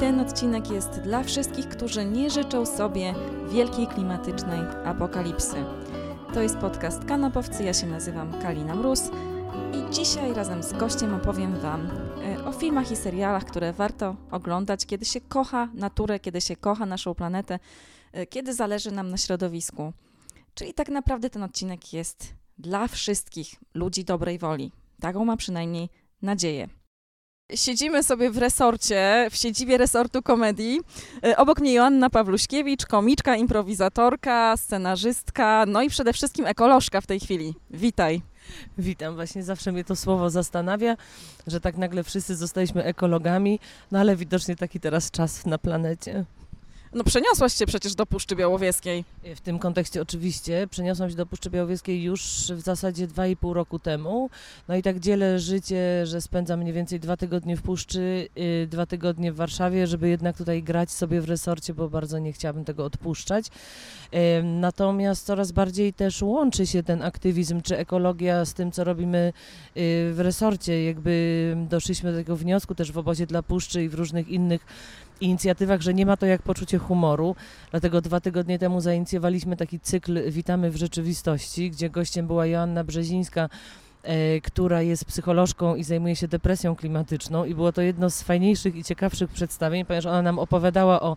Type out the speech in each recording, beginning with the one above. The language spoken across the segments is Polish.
ten odcinek jest dla wszystkich, którzy nie życzą sobie wielkiej klimatycznej apokalipsy. To jest podcast Kanapowcy, ja się nazywam Kalina Mróz i dzisiaj razem z gościem opowiem Wam e, o filmach i serialach, które warto oglądać, kiedy się kocha naturę, kiedy się kocha naszą planetę, e, kiedy zależy nam na środowisku. Czyli tak naprawdę ten odcinek jest dla wszystkich ludzi dobrej woli. Taką ma przynajmniej nadzieję. Siedzimy sobie w resorcie, w siedzibie resortu komedii. E, obok mnie Joanna Pawluśkiewicz, komiczka, improwizatorka, scenarzystka, no i przede wszystkim ekolożka w tej chwili. Witaj. Witam, właśnie zawsze mnie to słowo zastanawia, że tak nagle wszyscy zostaliśmy ekologami, no ale widocznie taki teraz czas na planecie. No przeniosłaś się przecież do Puszczy Białowieskiej. W tym kontekście oczywiście przeniosłam się do Puszczy Białowieskiej już w zasadzie 2,5 roku temu. No i tak dzielę życie, że spędzam mniej więcej dwa tygodnie w Puszczy, yy, dwa tygodnie w Warszawie, żeby jednak tutaj grać sobie w resorcie, bo bardzo nie chciałabym tego odpuszczać. Yy, natomiast coraz bardziej też łączy się ten aktywizm czy ekologia z tym, co robimy yy, w resorcie. Jakby doszliśmy do tego wniosku też w obozie dla Puszczy i w różnych innych inicjatywach, że nie ma to jak poczucie humoru. Dlatego dwa tygodnie temu zainicjowaliśmy taki cykl Witamy w rzeczywistości, gdzie gościem była Joanna Brzezińska, e, która jest psycholożką i zajmuje się depresją klimatyczną i było to jedno z fajniejszych i ciekawszych przedstawień, ponieważ ona nam opowiadała o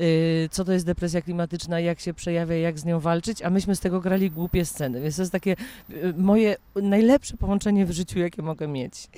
y, co to jest depresja klimatyczna, jak się przejawia, jak z nią walczyć, a myśmy z tego grali głupie sceny. Więc to jest takie y, moje najlepsze połączenie w życiu, jakie mogę mieć.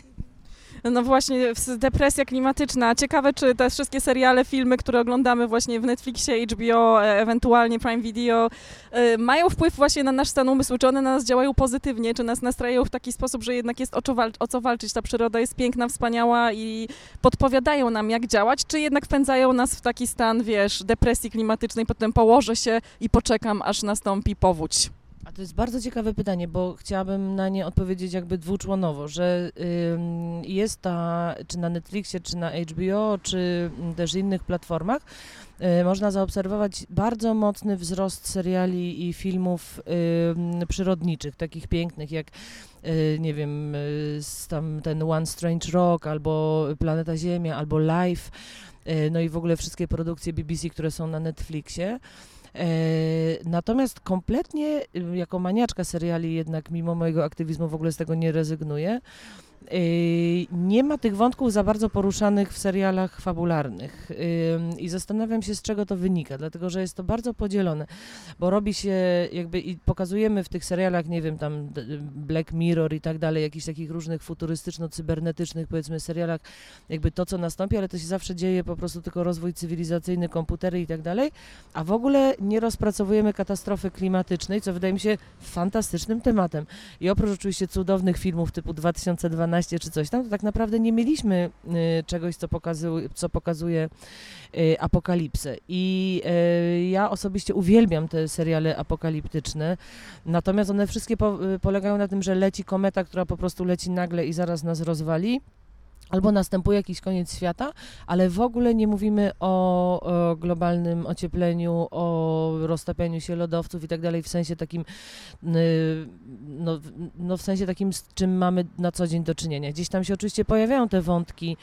No właśnie, depresja klimatyczna. Ciekawe, czy te wszystkie seriale, filmy, które oglądamy właśnie w Netflixie, HBO, e, ewentualnie Prime Video, e, mają wpływ właśnie na nasz stan umysłu, czy one na nas działają pozytywnie, czy nas nastrajają w taki sposób, że jednak jest o co, o co walczyć. Ta przyroda jest piękna, wspaniała i podpowiadają nam, jak działać, czy jednak wpędzają nas w taki stan, wiesz, depresji klimatycznej, potem położę się i poczekam, aż nastąpi powódź. A to jest bardzo ciekawe pytanie, bo chciałabym na nie odpowiedzieć jakby dwuczłonowo, że jest ta, czy na Netflixie, czy na HBO, czy też innych platformach, y, można zaobserwować bardzo mocny wzrost seriali i filmów przyrodniczych, takich pięknych jak y, nie wiem, y, tam ten One Strange Rock, albo Planeta Ziemia, albo Life, no i w ogóle wszystkie produkcje BBC, które są na Netflixie. E, natomiast kompletnie y, jako maniaczka seriali jednak mimo mojego aktywizmu w ogóle z tego nie rezygnuję. Y, nie ma tych wątków za bardzo poruszanych w serialach fabularnych i zastanawiam się, z czego to wynika, dlatego że jest to bardzo podzielone, bo robi się jakby i pokazujemy w tych serialach, nie wiem, tam Black Mirror i tak dalej, jakichś takich różnych futurystyczno-cybernetycznych, powiedzmy, serialach, jakby to, co nastąpi, ale to się zawsze dzieje po prostu tylko rozwój cywilizacyjny, komputery i tak dalej, a w ogóle nie rozpracowujemy katastrofy klimatycznej, co wydaje mi się fantastycznym tematem. I oprócz oczywiście cudownych filmów typu 2012 12 czy coś tam, to tak naprawdę nie mieliśmy y, czegoś, co, co pokazuje y, apokalipsę. I y, ja osobiście uwielbiam te seriale apokaliptyczne, natomiast one wszystkie po, polegają na tym, że leci kometa, która po prostu leci nagle i zaraz nas rozwali albo następuje jakiś koniec świata, ale w ogóle nie mówimy o, o, globalnym ociepleniu, o roztapianiu się lodowców i tak dalej w sensie takim, no, no w sensie takim, z czym mamy na co dzień do czynienia. Gdzieś tam się oczywiście pojawiają te wątki,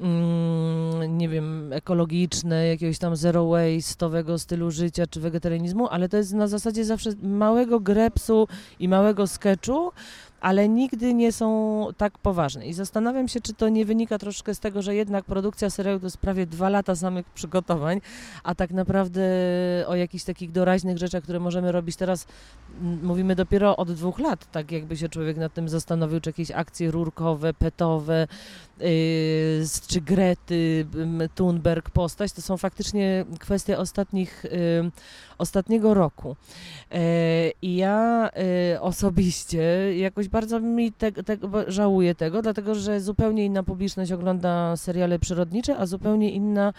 mm, nie wiem, ekologiczne, jakiegoś tam zero waste'owego stylu życia czy wegetarianizmu, ale to jest na zasadzie zawsze małego grepsu i małego sketchu, ale nigdy nie są tak poważne. I zastanawiam się, czy to nie wynika troszkę z tego, że jednak produkcja serialu to jest prawie dwa lata samych przygotowań, a tak naprawdę o jakichś takich doraźnych rzeczach, które możemy robić teraz, mówimy dopiero od dwóch lat, tak jakby się człowiek nad tym zastanowił, czy jakieś akcje rurkowe, petowe, yy, czy Grety, Thunberg, postać, to są faktycznie kwestie ostatnich, yy, ostatniego roku. Yy, I ja yy, osobiście jakoś bardzo mi te, te, żałuję tego, dlatego że zupełnie inna publiczność ogląda seriale przyrodnicze, a zupełnie inna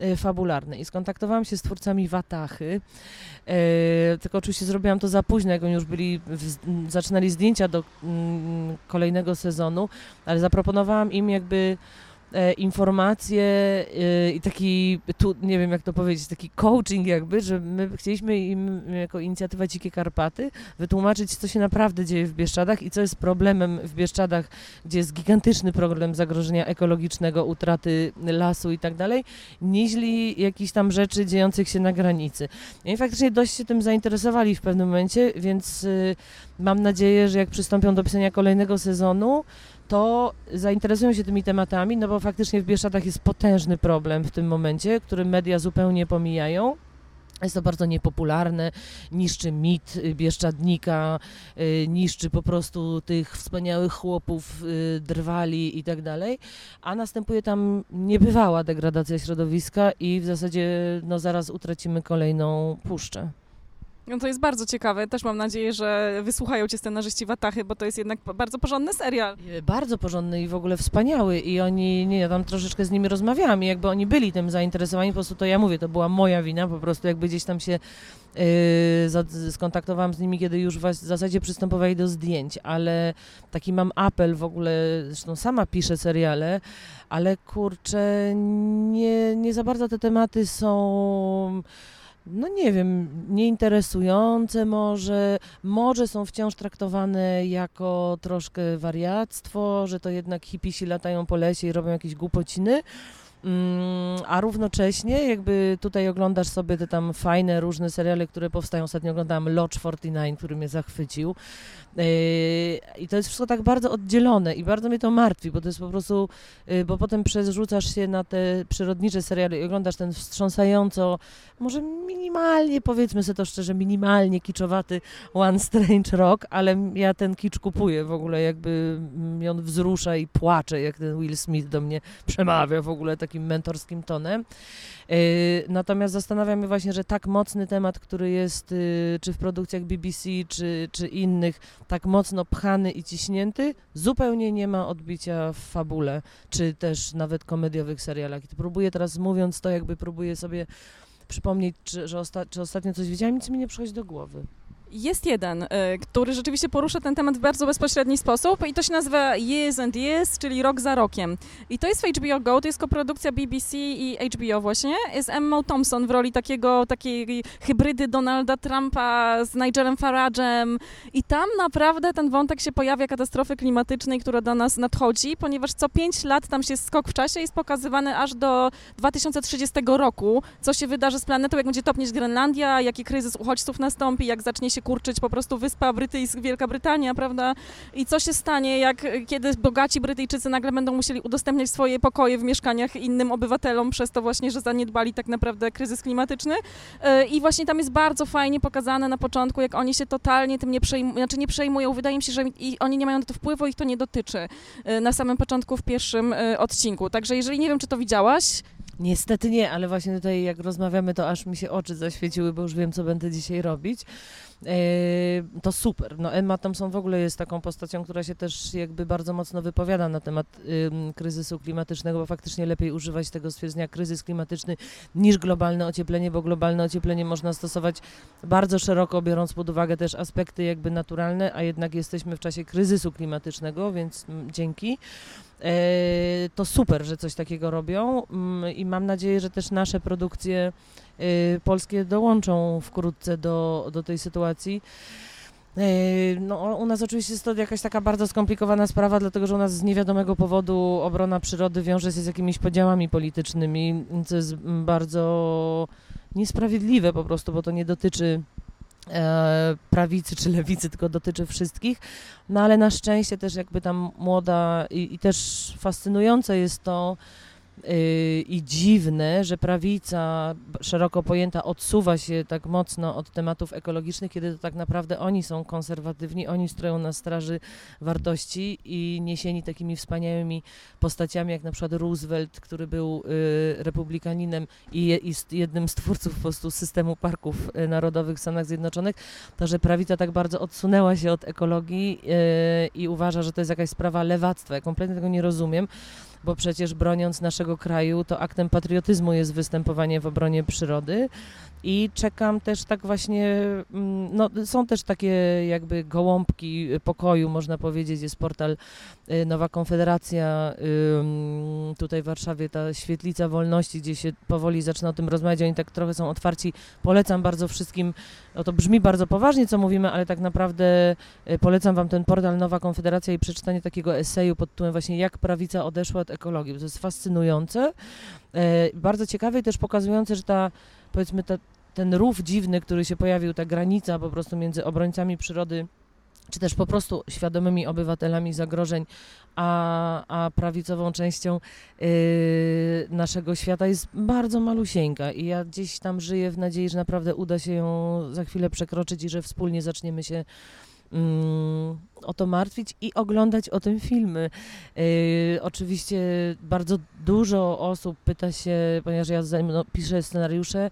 y, fabularne. I skontaktowałam się z twórcami Watachy, y, tylko oczywiście zrobiłam to za późno, jak oni już byli, w, zaczynali zdjęcia do mm, kolejnego sezonu, ale zaproponowałam im jakby e, informacje e, i taki, tu, nie wiem jak to powiedzieć, taki coaching jakby, że my chcieliśmy im jako inicjatywa Dzikie Karpaty wytłumaczyć, co się naprawdę dzieje w Bieszczadach i co jest problemem w Bieszczadach, gdzie jest gigantyczny problem zagrożenia ekologicznego, utraty lasu i tak dalej, niźli jakichś tam rzeczy dziejących się na granicy. I faktycznie dość się tym zainteresowali w pewnym momencie, więc y, mam nadzieję, że jak przystąpią do pisania kolejnego sezonu, to zainteresują się tymi tematami, no bo faktycznie w Bieszczadach jest potężny problem w tym momencie, który media zupełnie pomijają. Jest to bardzo niepopularne, niszczy mit Bieszczadnika, y, niszczy po prostu tych wspaniałych chłopów, y, drwali i tak dalej, a następuje tam niebywała degradacja środowiska i w zasadzie no, zaraz utracimy kolejną puszczę. No to jest bardzo ciekawe. Też mam nadzieję, że wysłuchają cię scenarzyści Watachy, bo to jest jednak bardzo porządny serial. E, Bardzo porządny i w ogóle wspaniały i oni, nie, ja tam troszeczkę z nimi rozmawiałam i jakby oni byli tym zainteresowani, po prostu to ja mówię, to była moja wina, po prostu jakby gdzieś tam się yy, skontaktowałam z nimi, kiedy już w zasadzie przystępowali do zdjęć, ale taki mam apel w ogóle, zresztą sama piszę seriale, ale kurczę, nie, nie za bardzo te tematy są no nie wiem, nieinteresujące może, może są wciąż traktowane jako troszkę wariactwo, że to jednak hipisi latają po lesie i robią jakieś głupociny. Mm, A równocześnie, jakby tutaj oglądasz sobie te tam fajne, różne seriale, które powstają. Ostatnio oglądałam Lodge 49, który mnie zachwycił. I to jest wszystko tak bardzo oddzielone i bardzo mnie to martwi, bo to jest po prostu, yy, bo potem przerzucasz się na te przyrodnicze seriale i oglądasz ten wstrząsająco, może minimalnie, powiedzmy sobie to szczerze, minimalnie kiczowaty One Strange Rock, ale ja ten kicz kupuję w ogóle, jakby mnie on wzrusza i płacze, jak ten Will Smith do mnie przemawia w ogóle takim mentorskim tonem. Yy, Natomiast zastanawiam się właśnie, że tak mocny temat, który jest yy, czy w produkcjach BBC, czy, czy innych, tak mocno pchany i ciśnięty, zupełnie nie ma odbicia w fabule, czy też nawet komediowych serialach. I próbuję teraz, mówiąc to, jakby próbuję sobie przypomnieć, czy, że osta- czy ostatnio coś widziałam, nic mi nie przychodzi do głowy. Jest jeden, y, który rzeczywiście porusza ten temat w bardzo bezpośredni sposób i to się nazywa Years and Years, czyli rok za rokiem. I to jest w HBO Go, to jest koprodukcja BBC i HBO właśnie, z Emma Thompson w roli takiego, takiej hybrydy Donalda Trumpa z Nigelem Farage'em i tam naprawdę ten wątek się pojawia katastrofy klimatycznej, która do nas nadchodzi, ponieważ co pięć lat tam się skok w czasie jest pokazywany aż do 2030 roku, co się wydarzy z planetą, jak będzie topnieć Grenlandia, jaki kryzys uchodźców nastąpi, jak zacznie się kurczyć po prostu Wyspa Brytyjska, Wielka Brytania, prawda? I co się stanie, jak kiedy bogaci Brytyjczycy nagle będą musieli udostępniać swoje pokoje w mieszkaniach innym obywatelom przez to właśnie, że zaniedbali tak naprawdę kryzys klimatyczny. E, I właśnie tam jest bardzo fajnie pokazane na początku, jak oni się totalnie tym nie przejmują, znaczy nie przejmują. Wydaje mi się, że oni nie mają na to wpływu, ich to nie dotyczy e, na samym początku w pierwszym e, odcinku. Także jeżeli nie wiem, czy to widziałaś, Niestety nie, ale właśnie tutaj jak rozmawiamy, to aż mi się oczy zaświeciły, bo już wiem, co będę dzisiaj robić. E, to super. No Emma Thompson w ogóle jest taką postacią, która się też jakby bardzo mocno wypowiada na temat kryzysu klimatycznego, bo faktycznie lepiej używać tego stwierdzenia kryzys klimatyczny niż globalne ocieplenie, bo globalne ocieplenie można stosować bardzo szeroko, biorąc pod uwagę też aspekty jakby naturalne, a jednak jesteśmy w czasie kryzysu klimatycznego, więc mm, dzięki. E, to super, że coś takiego robią mm, i mam nadzieję, że też nasze produkcje polskie dołączą wkrótce do, do tej sytuacji. Y, No, u nas oczywiście jest to jakaś taka bardzo skomplikowana sprawa, dlatego że u nas z niewiadomego powodu obrona przyrody wiąże się z jakimiś podziałami politycznymi, co jest bardzo niesprawiedliwe po prostu, bo to nie dotyczy e, prawicy czy lewicy, tylko dotyczy wszystkich. No ale na szczęście też jakby tam młoda i, i też fascynujące jest to, i dziwne, że prawica szeroko pojęta odsuwa się tak mocno od tematów ekologicznych, kiedy to tak naprawdę oni są konserwatywni, oni stoją na straży wartości i niesieni takimi wspaniałymi postaciami jak na przykład Roosevelt, który był y, republikaninem i jednym z twórców po prostu systemu parków y, narodowych w Stanach Zjednoczonych, to że prawica tak bardzo odsunęła się od ekologii y, i uważa, że to jest jakaś sprawa lewactwa. Ja kompletnie tego nie rozumiem bo przecież broniąc naszego kraju, to aktem patriotyzmu jest występowanie w obronie przyrody. i czekam też tak właśnie, mm, no są też takie jakby gołąbki pokoju, można powiedzieć, jest portal y, Nowa Konfederacja, tutaj w Warszawie ta świetlica wolności, gdzie się powoli zaczyna o tym rozmawiać, oni tak trochę są otwarci, polecam bardzo wszystkim, no to brzmi bardzo poważnie, co mówimy, ale tak naprawdę y, polecam Wam ten portal Nowa Konfederacja i przeczytanie takiego eseju pod tytułem właśnie jak prawica odeszła od ekologii, to jest fascynujące, e, bardzo ciekawe i też pokazujące, że ta, powiedzmy, ta, ten rów dziwny, który się pojawił, ta granica po prostu między obrońcami przyrody czy też po prostu świadomymi obywatelami zagrożeń, a, a prawicową częścią yy, naszego świata jest bardzo malusieńka. I ja gdzieś tam żyję w nadziei, że naprawdę uda się ją za chwilę przekroczyć i że wspólnie zaczniemy się o to martwić i oglądać o tym filmy. Yy, oczywiście bardzo dużo osób pyta się, ponieważ ja no, piszę scenariusze,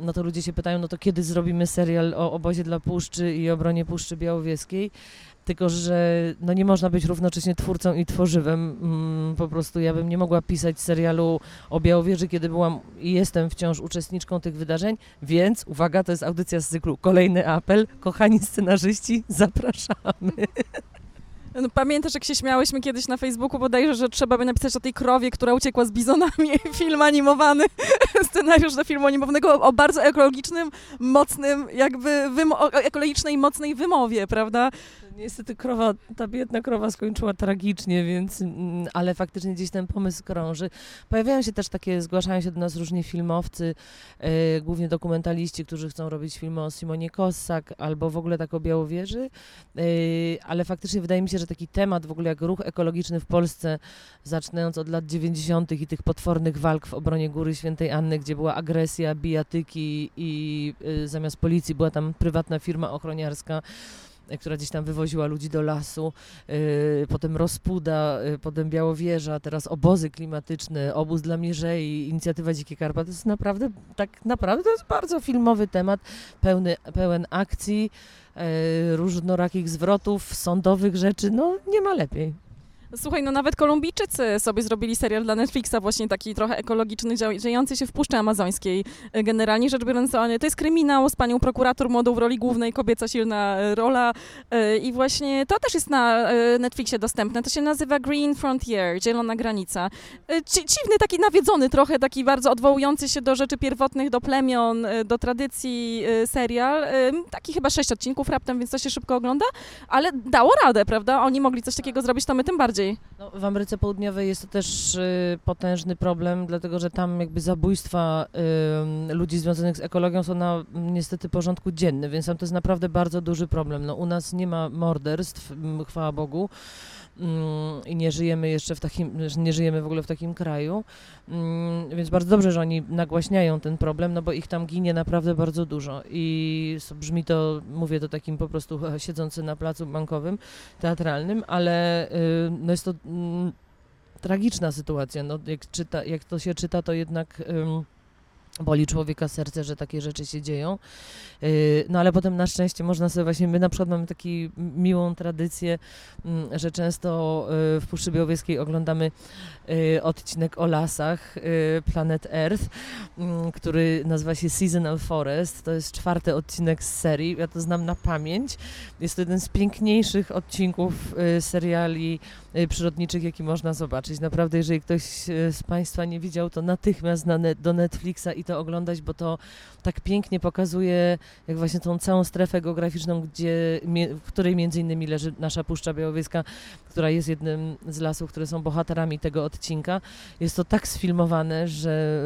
no to ludzie się pytają, no to kiedy zrobimy serial o obozie dla Puszczy i obronie Puszczy Białowieskiej? Tylko, że no nie można być równocześnie twórcą i tworzywem. Mm, po prostu ja bym nie mogła pisać serialu o Białowieży, kiedy byłam i jestem wciąż uczestniczką tych wydarzeń, więc uwaga, to jest audycja z cyklu. Kolejny apel. Kochani scenarzyści, zapraszamy. No, pamiętasz, jak się śmiałyśmy kiedyś na Facebooku bodajże, że trzeba by napisać o tej krowie, która uciekła z bizonami, film animowany, scenariusz do filmu animowego o bardzo ekologicznym, mocnym, jakby ekologicznej, mocnej wymowie, prawda? Niestety krowa, ta biedna krowa skończyła tragicznie, więc, mm, ale faktycznie gdzieś ten pomysł krąży. Pojawiają się też takie, zgłaszają się do nas różni filmowcy, e, głównie dokumentaliści, którzy chcą robić filmy o Simonie Kossak albo w ogóle tak o Białowieży, e, ale faktycznie wydaje mi się, że taki temat w ogóle jak ruch ekologiczny w Polsce, zaczynając od lat 90. i tych potwornych walk w obronie Góry Świętej Anny, gdzie była agresja, bijatyki i y, zamiast policji była tam prywatna firma ochroniarska, która gdzieś tam wywoziła ludzi do lasu, y, potem Rozpuda, y, potem Białowieża, teraz obozy klimatyczne, obóz dla mierzei, inicjatywa Dzikie Karpaty. To jest naprawdę, tak naprawdę to jest bardzo filmowy temat, pełny, pełen akcji, y, różnorakich zwrotów, sądowych rzeczy, no nie ma lepiej. Słuchaj, no nawet Kolumbijczycy sobie zrobili serial dla Netflixa, właśnie taki trochę ekologiczny, dziejący się w Puszczy Amazońskiej. E, generalnie rzecz biorąc, to jest kryminał z panią prokurator młodą w roli głównej, kobieca silna e, rola e, i właśnie to też jest na Netflixie dostępne. To się nazywa Green Frontier, Zielona Granica. Dziwny, taki nawiedzony trochę, taki bardzo odwołujący się do rzeczy pierwotnych, do plemion, do tradycji serial. Taki chyba sześć odcinków raptem, więc to się szybko ogląda, ale dało radę, prawda? Oni mogli coś takiego zrobić, to my tym bardziej bardziej. No, w Ameryce Południowej jest to też y, potężny problem, dlatego że tam jakby zabójstwa y, ludzi związanych z ekologią są na niestety porządku dziennym, więc tam to jest naprawdę bardzo duży problem. No, u nas nie ma morderstw, chwała Bogu. Mm, i nie żyjemy jeszcze w takim, nie żyjemy w ogóle w takim kraju, mm, więc bardzo dobrze, że oni nagłaśniają ten problem, no bo ich tam ginie naprawdę bardzo dużo. I brzmi to, mówię to takim po prostu siedzący na placu bankowym, teatralnym, ale y, no jest to mm, tragiczna sytuacja, no jak, czyta, jak to się czyta, to jednak boli człowieka serce, że takie rzeczy się dzieją. Y, no ale potem na szczęście można sobie właśnie, my na przykład mamy taką miłą tradycję, mm, że często y, w Puszczy Białowieskiej oglądamy y, odcinek o lasach Planet Earth, mm, który nazywa się Seasonal Forest. To jest czwarty odcinek z serii. Ja to znam na pamięć. Jest to jeden z piękniejszych odcinków seriali przyrodniczych, jaki można zobaczyć. Naprawdę, jeżeli ktoś z Państwa nie widział, to natychmiast na net, do Netflixa i to oglądać, bo to tak pięknie pokazuje jak właśnie tą całą strefę geograficzną, gdzie, w której między innymi leży nasza Puszcza Białowieska, która jest jednym z lasów, które są bohaterami tego odcinka. Jest to tak sfilmowane, że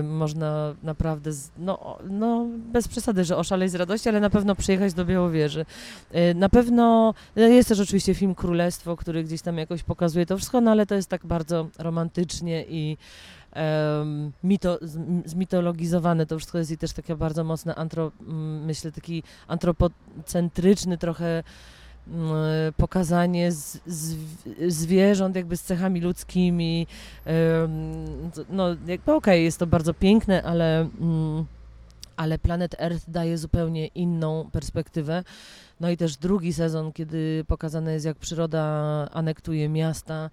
y, można naprawdę, z, no, no bez przesady, że oszaleć z radości, ale na pewno przyjechać do Białowieży. Y, na pewno no, jest też oczywiście film Królestwo, który gdzieś tam jakoś pokazuje to wszystko, no ale to jest tak bardzo romantycznie i um, mito, zmitologizowane to wszystko jest i też takie bardzo mocne, antro, myślę, taki antropocentryczny trochę pokazanie z, z, zwierząt jakby z cechami ludzkimi. no jakby okej, okay, jest to bardzo piękne, ale, ale Planet Earth daje zupełnie inną perspektywę. No i też drugi sezon, kiedy pokazane jest, jak przyroda anektuje miasta.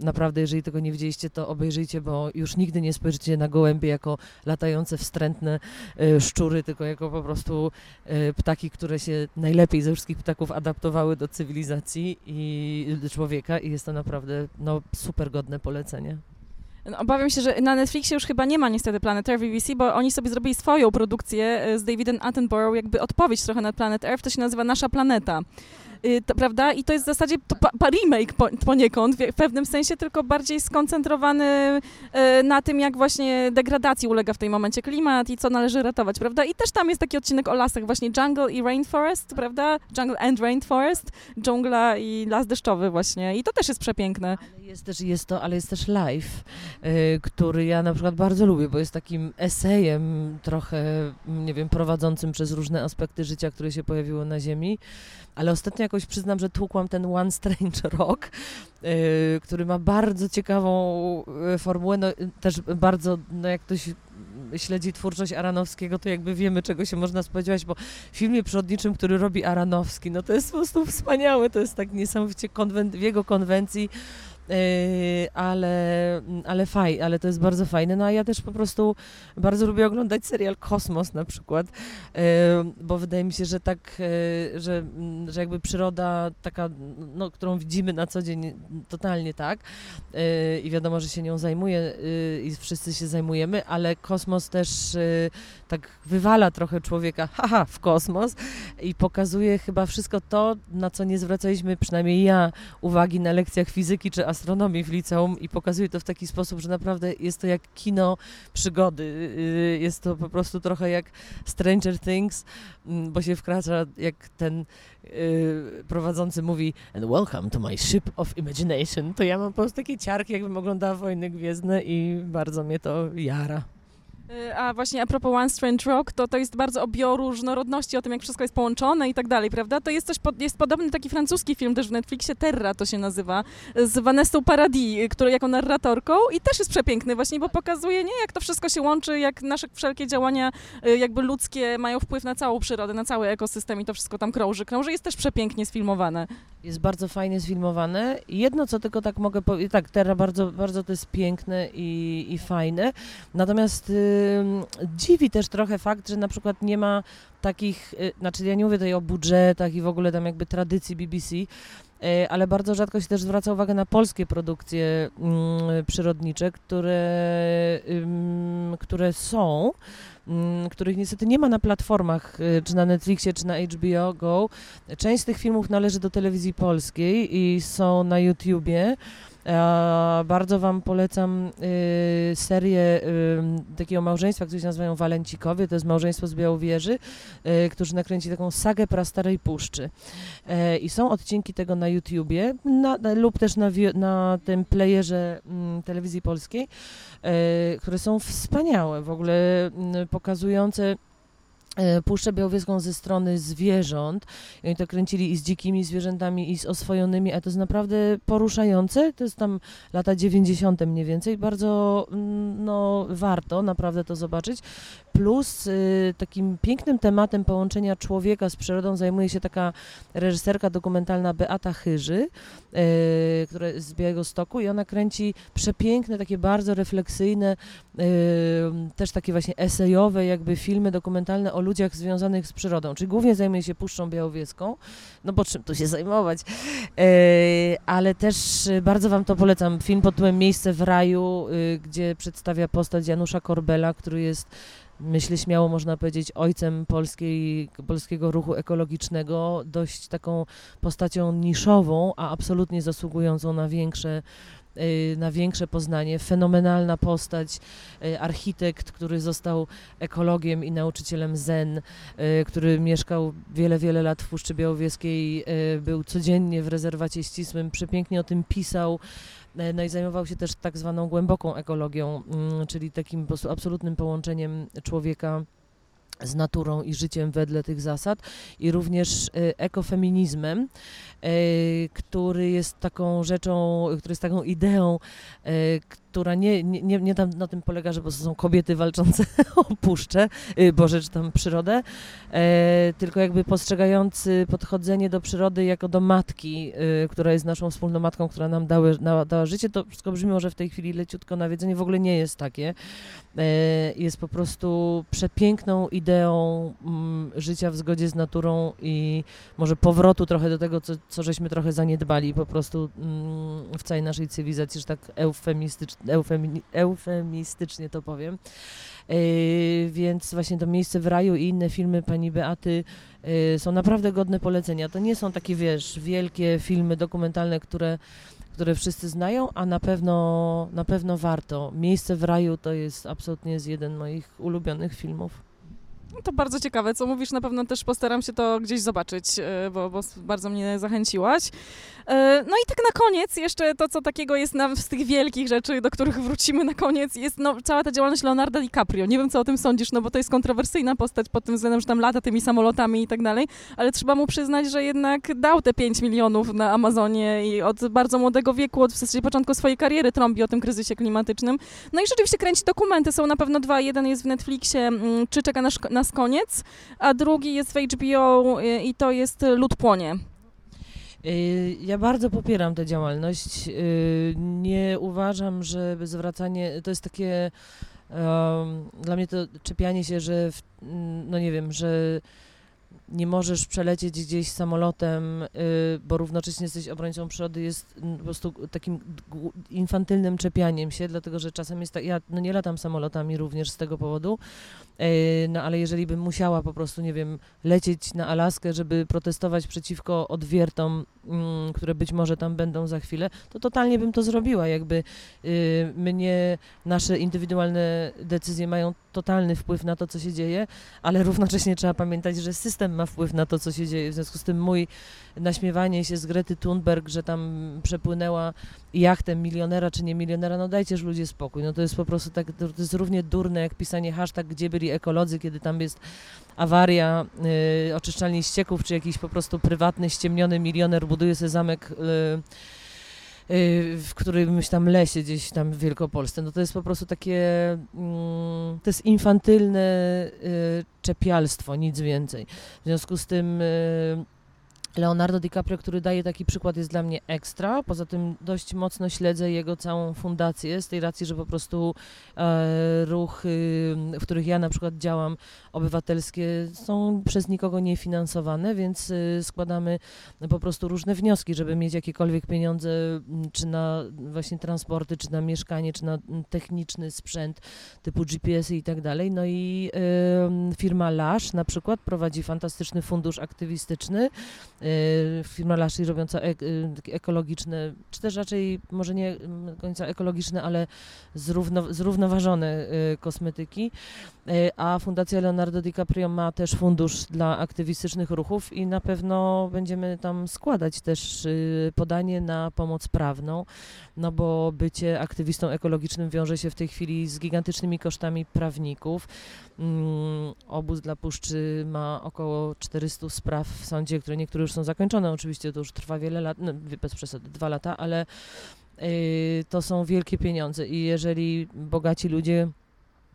Naprawdę, jeżeli tego nie widzieliście, to obejrzyjcie, bo już nigdy nie spojrzycie na gołębie jako latające wstrętne e, szczury, tylko jako po prostu e, ptaki, które się najlepiej ze wszystkich ptaków adaptowały do cywilizacji i człowieka i jest to naprawdę no, super godne polecenie. No, obawiam się, że na Netflixie już chyba nie ma niestety Planet Earth BBC, bo oni sobie zrobili swoją produkcję e, z Davidem Attenborough, jakby odpowiedź trochę na Planet Earth, to się nazywa Nasza Planeta. Y, to, prawda? I to jest w zasadzie to pa, pa remake po, poniekąd, w pewnym sensie, tylko bardziej skoncentrowany y, na tym, jak właśnie degradacji ulega w tym momencie klimat i co należy ratować, prawda? I też tam jest taki odcinek o lasach, właśnie Jungle i Rainforest, prawda? Jungle and Rainforest, dżungla i las deszczowy właśnie. I to też jest przepiękne. Ale jest też, jest to, ale jest też live, y, który ja na przykład bardzo lubię, bo jest takim esejem trochę, nie wiem, prowadzącym przez różne aspekty życia, które się pojawiło na Ziemi ale ostatnio jakoś przyznam, że tłukłam ten One Strange Rock, yy, który ma bardzo ciekawą yy, formułę, no, też bardzo, no, jak ktoś śledzi twórczość Aranowskiego, to jakby wiemy, czego się można spodziewać, bo w filmie przyrodniczym, który robi Aranowski, no to jest po prostu wspaniałe, to jest tak niesamowicie konwen- w jego konwencji ale, ale faj, ale to jest bardzo fajne. No a ja też po prostu bardzo lubię oglądać serial Kosmos na przykład, yy, bo wydaje mi się, że tak, yy, że, że jakby przyroda taka, no, którą widzimy na co dzień, totalnie tak i wiadomo, że się nią zajmuje i wszyscy się zajmujemy, ale kosmos też tak wywala trochę człowieka, haha, w kosmos i pokazuje chyba wszystko to, na co nie zwracaliśmy, przynajmniej ja, uwagi na lekcjach fizyki czy astronomii w liceum i pokazuje to w taki sposób, że naprawdę jest to jak kino przygody. Y, jest to po prostu trochę jak Stranger Things, mm, bo się wkracza jak ten yy, prowadzący mówi and welcome to my ship of imagination, to ja mam po prostu takie ciarki, jakbym oglądała Wojny Gwiezdne i bardzo mnie to jara. Y, a właśnie a propos One Strange Rock, to to jest bardzo o bioróżnorodności, o tym, jak wszystko jest połączone i tak dalej, prawda? To jest coś, pod, jest podobny taki francuski film też w Netflixie, Terra to się nazywa, z Vanessą Paradis, który jako narratorką i też jest przepiękny właśnie, bo pokazuje, nie, jak to wszystko się łączy, jak nasze wszelkie działania y, jakby ludzkie mają wpływ na całą przyrodę, na cały ekosystem i to wszystko tam krąży. Krąży jest też przepięknie sfilmowane. Jest bardzo fajnie sfilmowane. Jedno, co tylko tak mogę powiedzieć, tak, Terra bardzo, bardzo to jest piękne i, i fajne, natomiast... Yy, dziwi też trochę fakt, że na przykład nie ma takich, y, znaczy ja nie mówię tutaj o budżetach i w ogóle tam jakby tradycji BBC, y, ale bardzo rzadko się też zwraca uwagę na polskie produkcje mm, przyrodnicze, które, które są, których niestety nie ma na platformach, y, czy na Netflixie, czy na HBO Go. Część z tych filmów należy do telewizji polskiej i są na YouTubie. Bardzo Wam polecam y, serię y, takiego małżeństwa, które się nazywają Walencikowie, to jest małżeństwo z Białowieży, y, którzy nakręci taką sagę prastarej puszczy. E, I są odcinki tego na YouTubie na, lub też na, na tym playerze mm, telewizji polskiej, e, które są wspaniałe, w ogóle mm, pokazujące Puszczę Białowieską ze strony zwierząt. I oni to kręcili i z dzikimi zwierzętami, i z oswojonymi, a to jest naprawdę poruszające. To jest tam lata 90. mniej więcej. Bardzo mm, no, warto naprawdę to zobaczyć. Plus y, takim pięknym tematem połączenia człowieka z przyrodą zajmuje się taka reżyserka dokumentalna Beata Chyży, y, która jest z Białego Stoku i ona kręci przepiękne, takie bardzo refleksyjne, y, też takie właśnie esejowe jakby filmy dokumentalne o ludziach związanych z przyrodą, czyli głównie zajmuje się Puszczą Białowieską, no bo czym tu się zajmować, ale też bardzo Wam to polecam, film pod tytułem Miejsce w raju, gdzie przedstawia postać Janusza Korbela, który jest myślę śmiało można powiedzieć, ojcem polskiej, polskiego ruchu ekologicznego, dość taką postacią niszową, a absolutnie zasługującą na większe na większe poznanie. Fenomenalna postać, y, architekt, który został ekologiem i nauczycielem zen, y, który mieszkał wiele, wiele lat w Puszczy Białowieskiej, był codziennie w rezerwacie ścisłym, przepięknie o tym pisał. No i zajmował się też tak zwaną głęboką ekologią, mm, czyli takim absolutnym połączeniem człowieka z naturą i życiem wedle tych zasad i również e, ekofeminizmem, e, który jest taką rzeczą, który jest taką ideą, która nie, nie, nie, nie tam na tym polega, że po prostu są kobiety walczące o puszczę, y, Boże, czy tam przyrodę, e, tylko jakby postrzegający podchodzenie do przyrody jako do matki, y, która jest naszą wspólną matką, która nam dały, na, dała życie, to wszystko brzmi może w tej chwili leciutko nawiedzenie, w ogóle nie jest takie. E, jest po prostu przepiękną ideą mm, życia w zgodzie z naturą i może powrotu trochę do tego, co, co żeśmy trochę zaniedbali po prostu mm, w całej naszej cywilizacji, że tak eufemistycz, eufemi, eufemistycznie to powiem. E, więc właśnie to miejsce w raju i inne filmy pani Beaty e, są naprawdę godne polecenia. To nie są takie, wiesz, wielkie filmy dokumentalne, które które wszyscy znają, a na pewno, na pewno warto. Miejsce w raju to jest absolutnie z jeden moich ulubionych filmów. No to bardzo ciekawe, co mówisz, na pewno też postaram się to gdzieś zobaczyć, e, bo, bo bardzo mnie zachęciłaś. E, no i tak na koniec, jeszcze to, co takiego jest nam z tych wielkich rzeczy, do których wrócimy na koniec, jest no, cała ta działalność Leonardo DiCaprio. Nie wiem, co o tym sądzisz, no bo to jest kontrowersyjna postać pod tym względem, że tam lata tymi samolotami i tak dalej, ale trzeba mu przyznać, że jednak dał te 5 milionów na Amazonie i od bardzo młodego wieku, od w zasadzie początku swojej kariery trąbi o tym kryzysie klimatycznym. No i rzeczywiście kręci dokumenty, są na pewno dwa. Jeden jest w Netflixie, mm, czy czeka nas, nas koniec, a drugi jest w HBO y, i to jest Lud płonie. Y, ja bardzo popieram tę działalność. Y, nie uważam, że zwracanie to jest takie. Dla mnie to czepianie się, że w, no nie wiem, że nie możesz przelecieć gdzieś samolotem, y, bo równocześnie jesteś obrońcą przyrody, jest po prostu takim infantylnym czepianiem się, dlatego że czasem jest tak, ja no nie latam samolotami również z tego powodu, y, no ale jeżeli bym musiała po prostu, nie wiem, lecieć na Alaskę, żeby protestować przeciwko odwiertom, mm, które być może tam będą za chwilę, to totalnie bym to zrobiła, jakby y, mnie, nasze indywidualne decyzje mają totalny wpływ na to, co się dzieje, ale równocześnie trzeba pamiętać, że system ma wpływ na to, co się dzieje. W związku z tym mój naśmiewanie się z Grety Thunberg, że tam przepłynęła jachtem milionera czy nie milionera, no dajcież ludzie spokój. No to jest po prostu tak, to jest równie durne jak pisanie hashtag, gdzie byli ekolodzy, kiedy tam jest awaria y, oczyszczalni ścieków, czy jakiś po prostu prywatny, ściemniony milioner buduje sobie zamek Y, w którymś tam lesie gdzieś tam w Wielkopolsce. No to jest po prostu takie, mm, to jest infantylne y, czepialstwo, nic więcej. W związku z tym y, Leonardo DiCaprio, który daje taki przykład, jest dla mnie ekstra. Poza tym dość mocno śledzę jego całą fundację z tej racji, że po prostu e, ruchy, w których ja na przykład działam, obywatelskie są przez nikogo niefinansowane, więc y, składamy po prostu różne wnioski, żeby mieć jakiekolwiek pieniądze, czy na właśnie transporty, czy na mieszkanie, czy na techniczny sprzęt typu GPS-y i tak dalej. No i y, firma Lash na przykład prowadzi fantastyczny fundusz aktywistyczny, firma Lashley robiąca ek, y, ekologiczne, czy też raczej może nie do końca ekologiczne, ale zrówno, zrównoważone y, kosmetyki, a Fundacja Leonardo DiCaprio ma też fundusz dla aktywistycznych ruchów i na pewno będziemy tam składać też podanie na pomoc prawną, no bo bycie aktywistą ekologicznym wiąże się w tej chwili z gigantycznymi kosztami prawników. Mm, obóz dla Puszczy ma około 400 spraw w sądzie, które niektóre już są zakończone. Oczywiście to już trwa wiele lat, no, bez przesady, dwa lata, ale y, to są wielkie pieniądze i jeżeli bogaci ludzie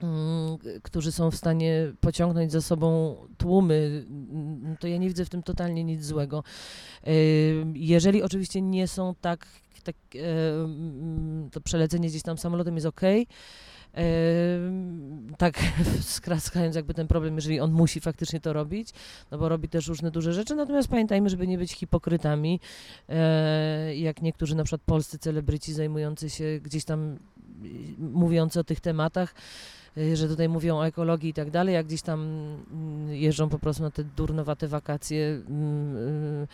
mm, którzy są w stanie pociągnąć za sobą tłumy, mm, to ja nie widzę w tym totalnie nic złego. Y, jeżeli oczywiście nie są tak, tak y, to przelecenie gdzieś tam samolotem jest ok, tak skraskając jakby ten problem, jeżeli on musi faktycznie to robić, no bo robi też różne duże rzeczy, natomiast pamiętajmy, żeby nie być hipokrytami, e, jak niektórzy na przykład polscy celebryci zajmujący się gdzieś tam mówiący o tych tematach, e, że tutaj mówią o ekologii i tak dalej, jak gdzieś tam mm, jeżdżą po prostu na te durnowate wakacje mm,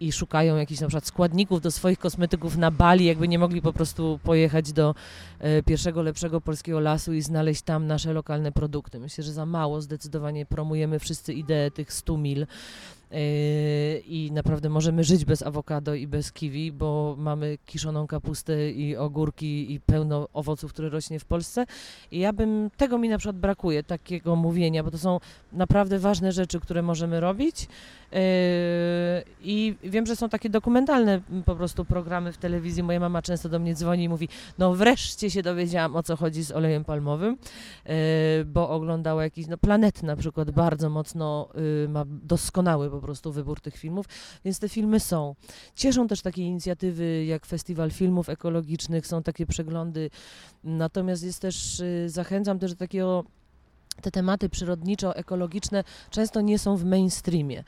i szukają jakichś na przykład składników do swoich kosmetyków na Bali, jakby nie mogli po prostu pojechać do e, pierwszego lepszego polskiego lasu i znaleźć tam nasze lokalne produkty. Myślę, że za mało zdecydowanie promujemy wszyscy ideę tych 100 mil i naprawdę możemy żyć bez awokado i bez kiwi, bo mamy kiszoną kapustę i ogórki i pełno owoców, które rośnie w Polsce. I ja bym, tego mi na przykład brakuje, takiego mówienia, bo to są naprawdę ważne rzeczy, które możemy robić. I wiem, że są takie dokumentalne po prostu programy w telewizji. Moja mama często do mnie dzwoni i mówi, no wreszcie się dowiedziałam, o co chodzi z olejem palmowym, bo oglądała jakiś, no Planet na przykład bardzo mocno ma doskonały po prostu wybór tych filmów, więc te filmy są. Cieszą też takie inicjatywy jak Festiwal Filmów Ekologicznych, są takie przeglądy, natomiast jest też, y, zachęcam też do takiego te tematy przyrodniczo-ekologiczne często nie są w mainstreamie.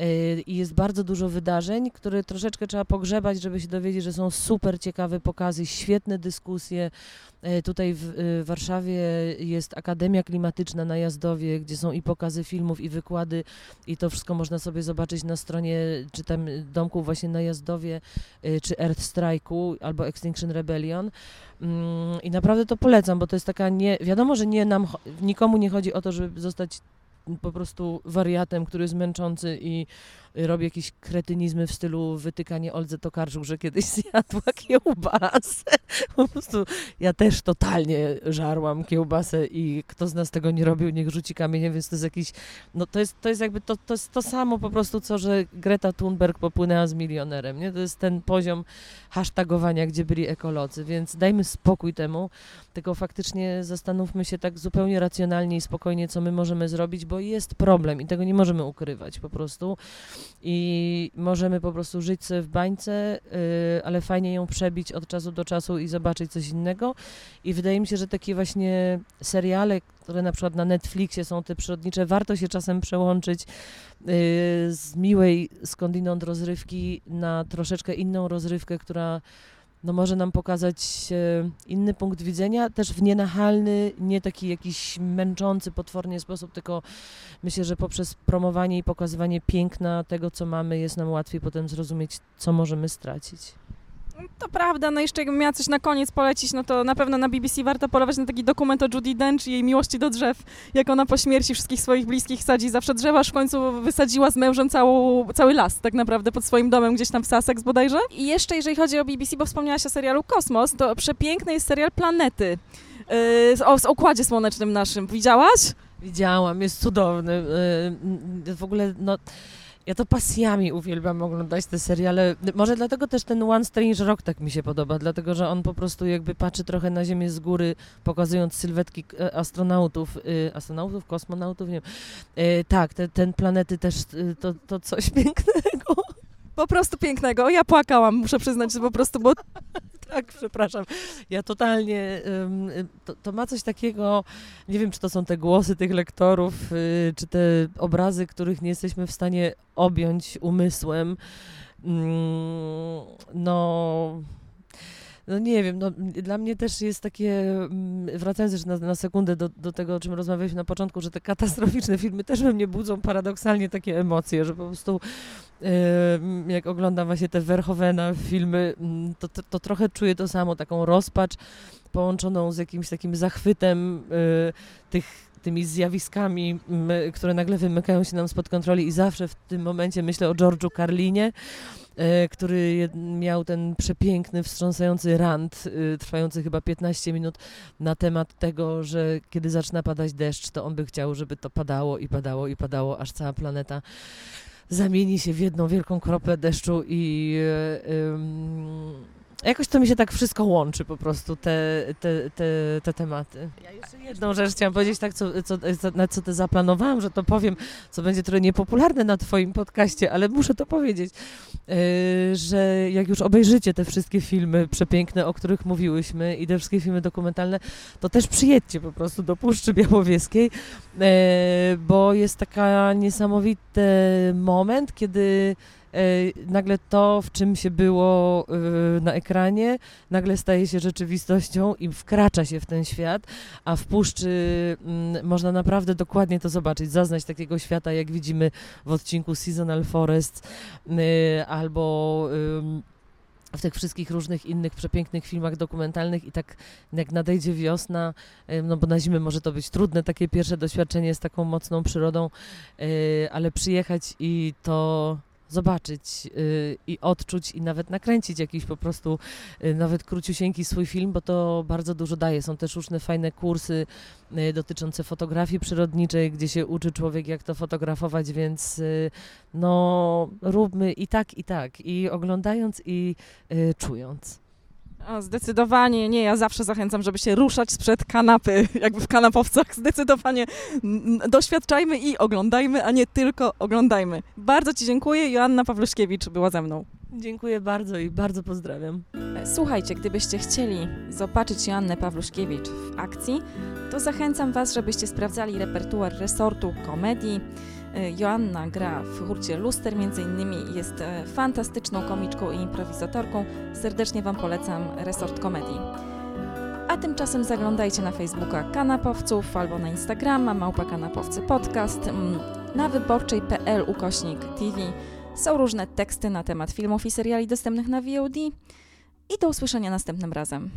Y, I jest bardzo dużo wydarzeń, które troszeczkę trzeba pogrzebać, żeby się dowiedzieć, że są super ciekawe pokazy, świetne dyskusje. Y, tutaj w y, Warszawie jest Akademia Klimatyczna na Jazdowie, gdzie są i pokazy filmów, i wykłady, i to wszystko można sobie zobaczyć na stronie, czy tam domku właśnie na Jazdowie, czy Earth Strike'u, albo Extinction Rebellion. Mm, I naprawdę to polecam, bo to jest taka nie. Wiadomo, że nie nam, nikomu nie chodzi o to, żeby zostać po prostu wariatem, który jest męczący i robi jakieś kretynizmy w stylu wytykanie Oldze Tokarczuk, że kiedyś zjadła kiełbasę. Po prostu ja też totalnie żarłam kiełbasę i kto z nas tego nie robił, niech rzuci kamieniem, więc to jest jakiś, no to jest, to jest jakby to, to jest to samo po prostu, co, że Greta Thunberg popłynęła z milionerem, nie? To jest ten poziom hashtagowania, gdzie byli ekolodzy, więc dajmy spokój temu, tylko faktycznie zastanówmy się tak zupełnie racjonalnie i spokojnie, co my możemy zrobić, bo jest problem i tego nie możemy ukrywać po prostu i możemy po prostu żyć sobie w bańce, yy, ale fajnie ją przebić od czasu do czasu i zobaczyć coś innego. I wydaje mi się, że takie właśnie seriale, które na przykład na Netflixie są te przyrodnicze, warto się czasem przełączyć yy, z miłej skądinąd rozrywki na troszeczkę inną rozrywkę, która no może nam pokazać e, inny punkt widzenia, też w nienachalny, nie taki jakiś męczący potwornie sposób, tylko myślę, że poprzez promowanie i pokazywanie piękna tego, co mamy, jest nam łatwiej potem zrozumieć, co możemy stracić. To prawda, no jeszcze jakbym miała coś na koniec polecić, no to na pewno na BBC warto polować na taki dokument o Judy Dench i jej miłości do drzew, jak ona po śmierci wszystkich swoich bliskich sadzi zawsze drzewa, aż w końcu wysadziła z mężem całą, cały las tak naprawdę pod swoim domem gdzieś tam w Sussex bodajże. I jeszcze jeżeli chodzi o BBC, bo wspomniałaś o serialu Kosmos, to przepiękny jest serial Planety yy, o, układzie słonecznym naszym. Widziałaś? Widziałam, jest cudowny. Yy, w ogóle, no ja to pasjami uwielbiam oglądać te seriale. Może dlatego też ten One Strange Rock tak mi się podoba, dlatego że on po prostu jakby patrzy trochę na Ziemię z góry, pokazując sylwetki e, astronautów, y, astronautów, kosmonautów, nie wiem. Y, tak, te, ten planety też y, to, to coś pięknego. Po prostu pięknego. Ja płakałam, muszę przyznać, że po prostu, bo tak, przepraszam. Ja totalnie, to, to, ma coś takiego, nie wiem, czy to są te głosy tych lektorów, y, czy te obrazy, których nie jesteśmy w stanie objąć umysłem. Mm, no no nie wiem, no, dla mnie też jest takie, mm, wracając jeszcze na, na sekundę do, do tego, o czym rozmawialiśmy na początku, że te katastroficzne filmy też we mnie budzą paradoksalnie takie emocje, że po prostu jak oglądam właśnie te Verhovena filmy, mm, to, to, to trochę czuję to samo, taką rozpacz połączoną z jakimś takim zachwytem y, tych tymi zjawiskami, które nagle wymykają się nam spod kontroli i zawsze w tym momencie myślę o George'u Carlinie, E, który miał ten przepiękny, wstrząsający rant, y, trwający chyba 15 minut, na temat tego, że kiedy zaczyna padać deszcz, to on by chciał, żeby to padało i padało i padało, aż cała planeta zamieni się w jedną wielką kropę deszczu i. Yy, Jakoś to mi się tak wszystko łączy po prostu, te, te, te, te tematy. Ja jeszcze jedną rzecz chciałam powiedzieć, tak, co, co, na co ty zaplanowałam, że to powiem, co będzie trochę niepopularne na twoim podcaście, ale muszę to powiedzieć, yy, że jak już obejrzycie te wszystkie filmy przepiękne, o których mówiłyśmy i te wszystkie filmy dokumentalne, to też przyjedźcie po prostu do Puszczy Białowieskiej, yy, bo jest taka niesamowity moment, kiedy E, nagle to, w czym się było e, na ekranie, nagle staje się rzeczywistością i wkracza się w ten świat, a w puszczy mm, można naprawdę dokładnie to zobaczyć, zaznać takiego świata, jak widzimy w odcinku Seasonal Forest e, albo w tych wszystkich różnych innych przepięknych filmach dokumentalnych i tak jak nadejdzie wiosna, no bo na zimę może to być trudne takie pierwsze doświadczenie z taką mocną przyrodą, ale przyjechać i to zobaczyć y, i odczuć i nawet nakręcić jakiś po prostu y, nawet króciusieńki swój film, bo to bardzo dużo daje. Są też różne fajne kursy y, dotyczące fotografii przyrodniczej, gdzie się uczy człowiek jak to fotografować, więc y, no róbmy i tak i tak i oglądając i y, czując. O, zdecydowanie nie, ja zawsze zachęcam, żeby się ruszać sprzed kanapy, jakby w kanapowcach. Zdecydowanie doświadczajmy i oglądajmy, a nie tylko oglądajmy. Bardzo Ci dziękuję. Joanna Pawluszkiewicz była ze mną. Dziękuję bardzo i bardzo pozdrawiam. Słuchajcie, gdybyście chcieli zobaczyć Joannę Pawluszkiewicz w akcji, to zachęcam Was, żebyście sprawdzali repertuar resortu komedii. Y, Joanna gra w hurcie Luster między innymi jest e, fantastyczną komiczką i improwizatorką. Serdecznie Wam polecam resort komedii. A tymczasem zaglądajcie na Facebooka Kanapowców albo na Instagrama Małpa Kanapowcy Podcast, mm, na wyborczej.pl ukośnik TV. Są różne teksty na temat filmów i seriali dostępnych na VOD. I do usłyszenia następnym razem.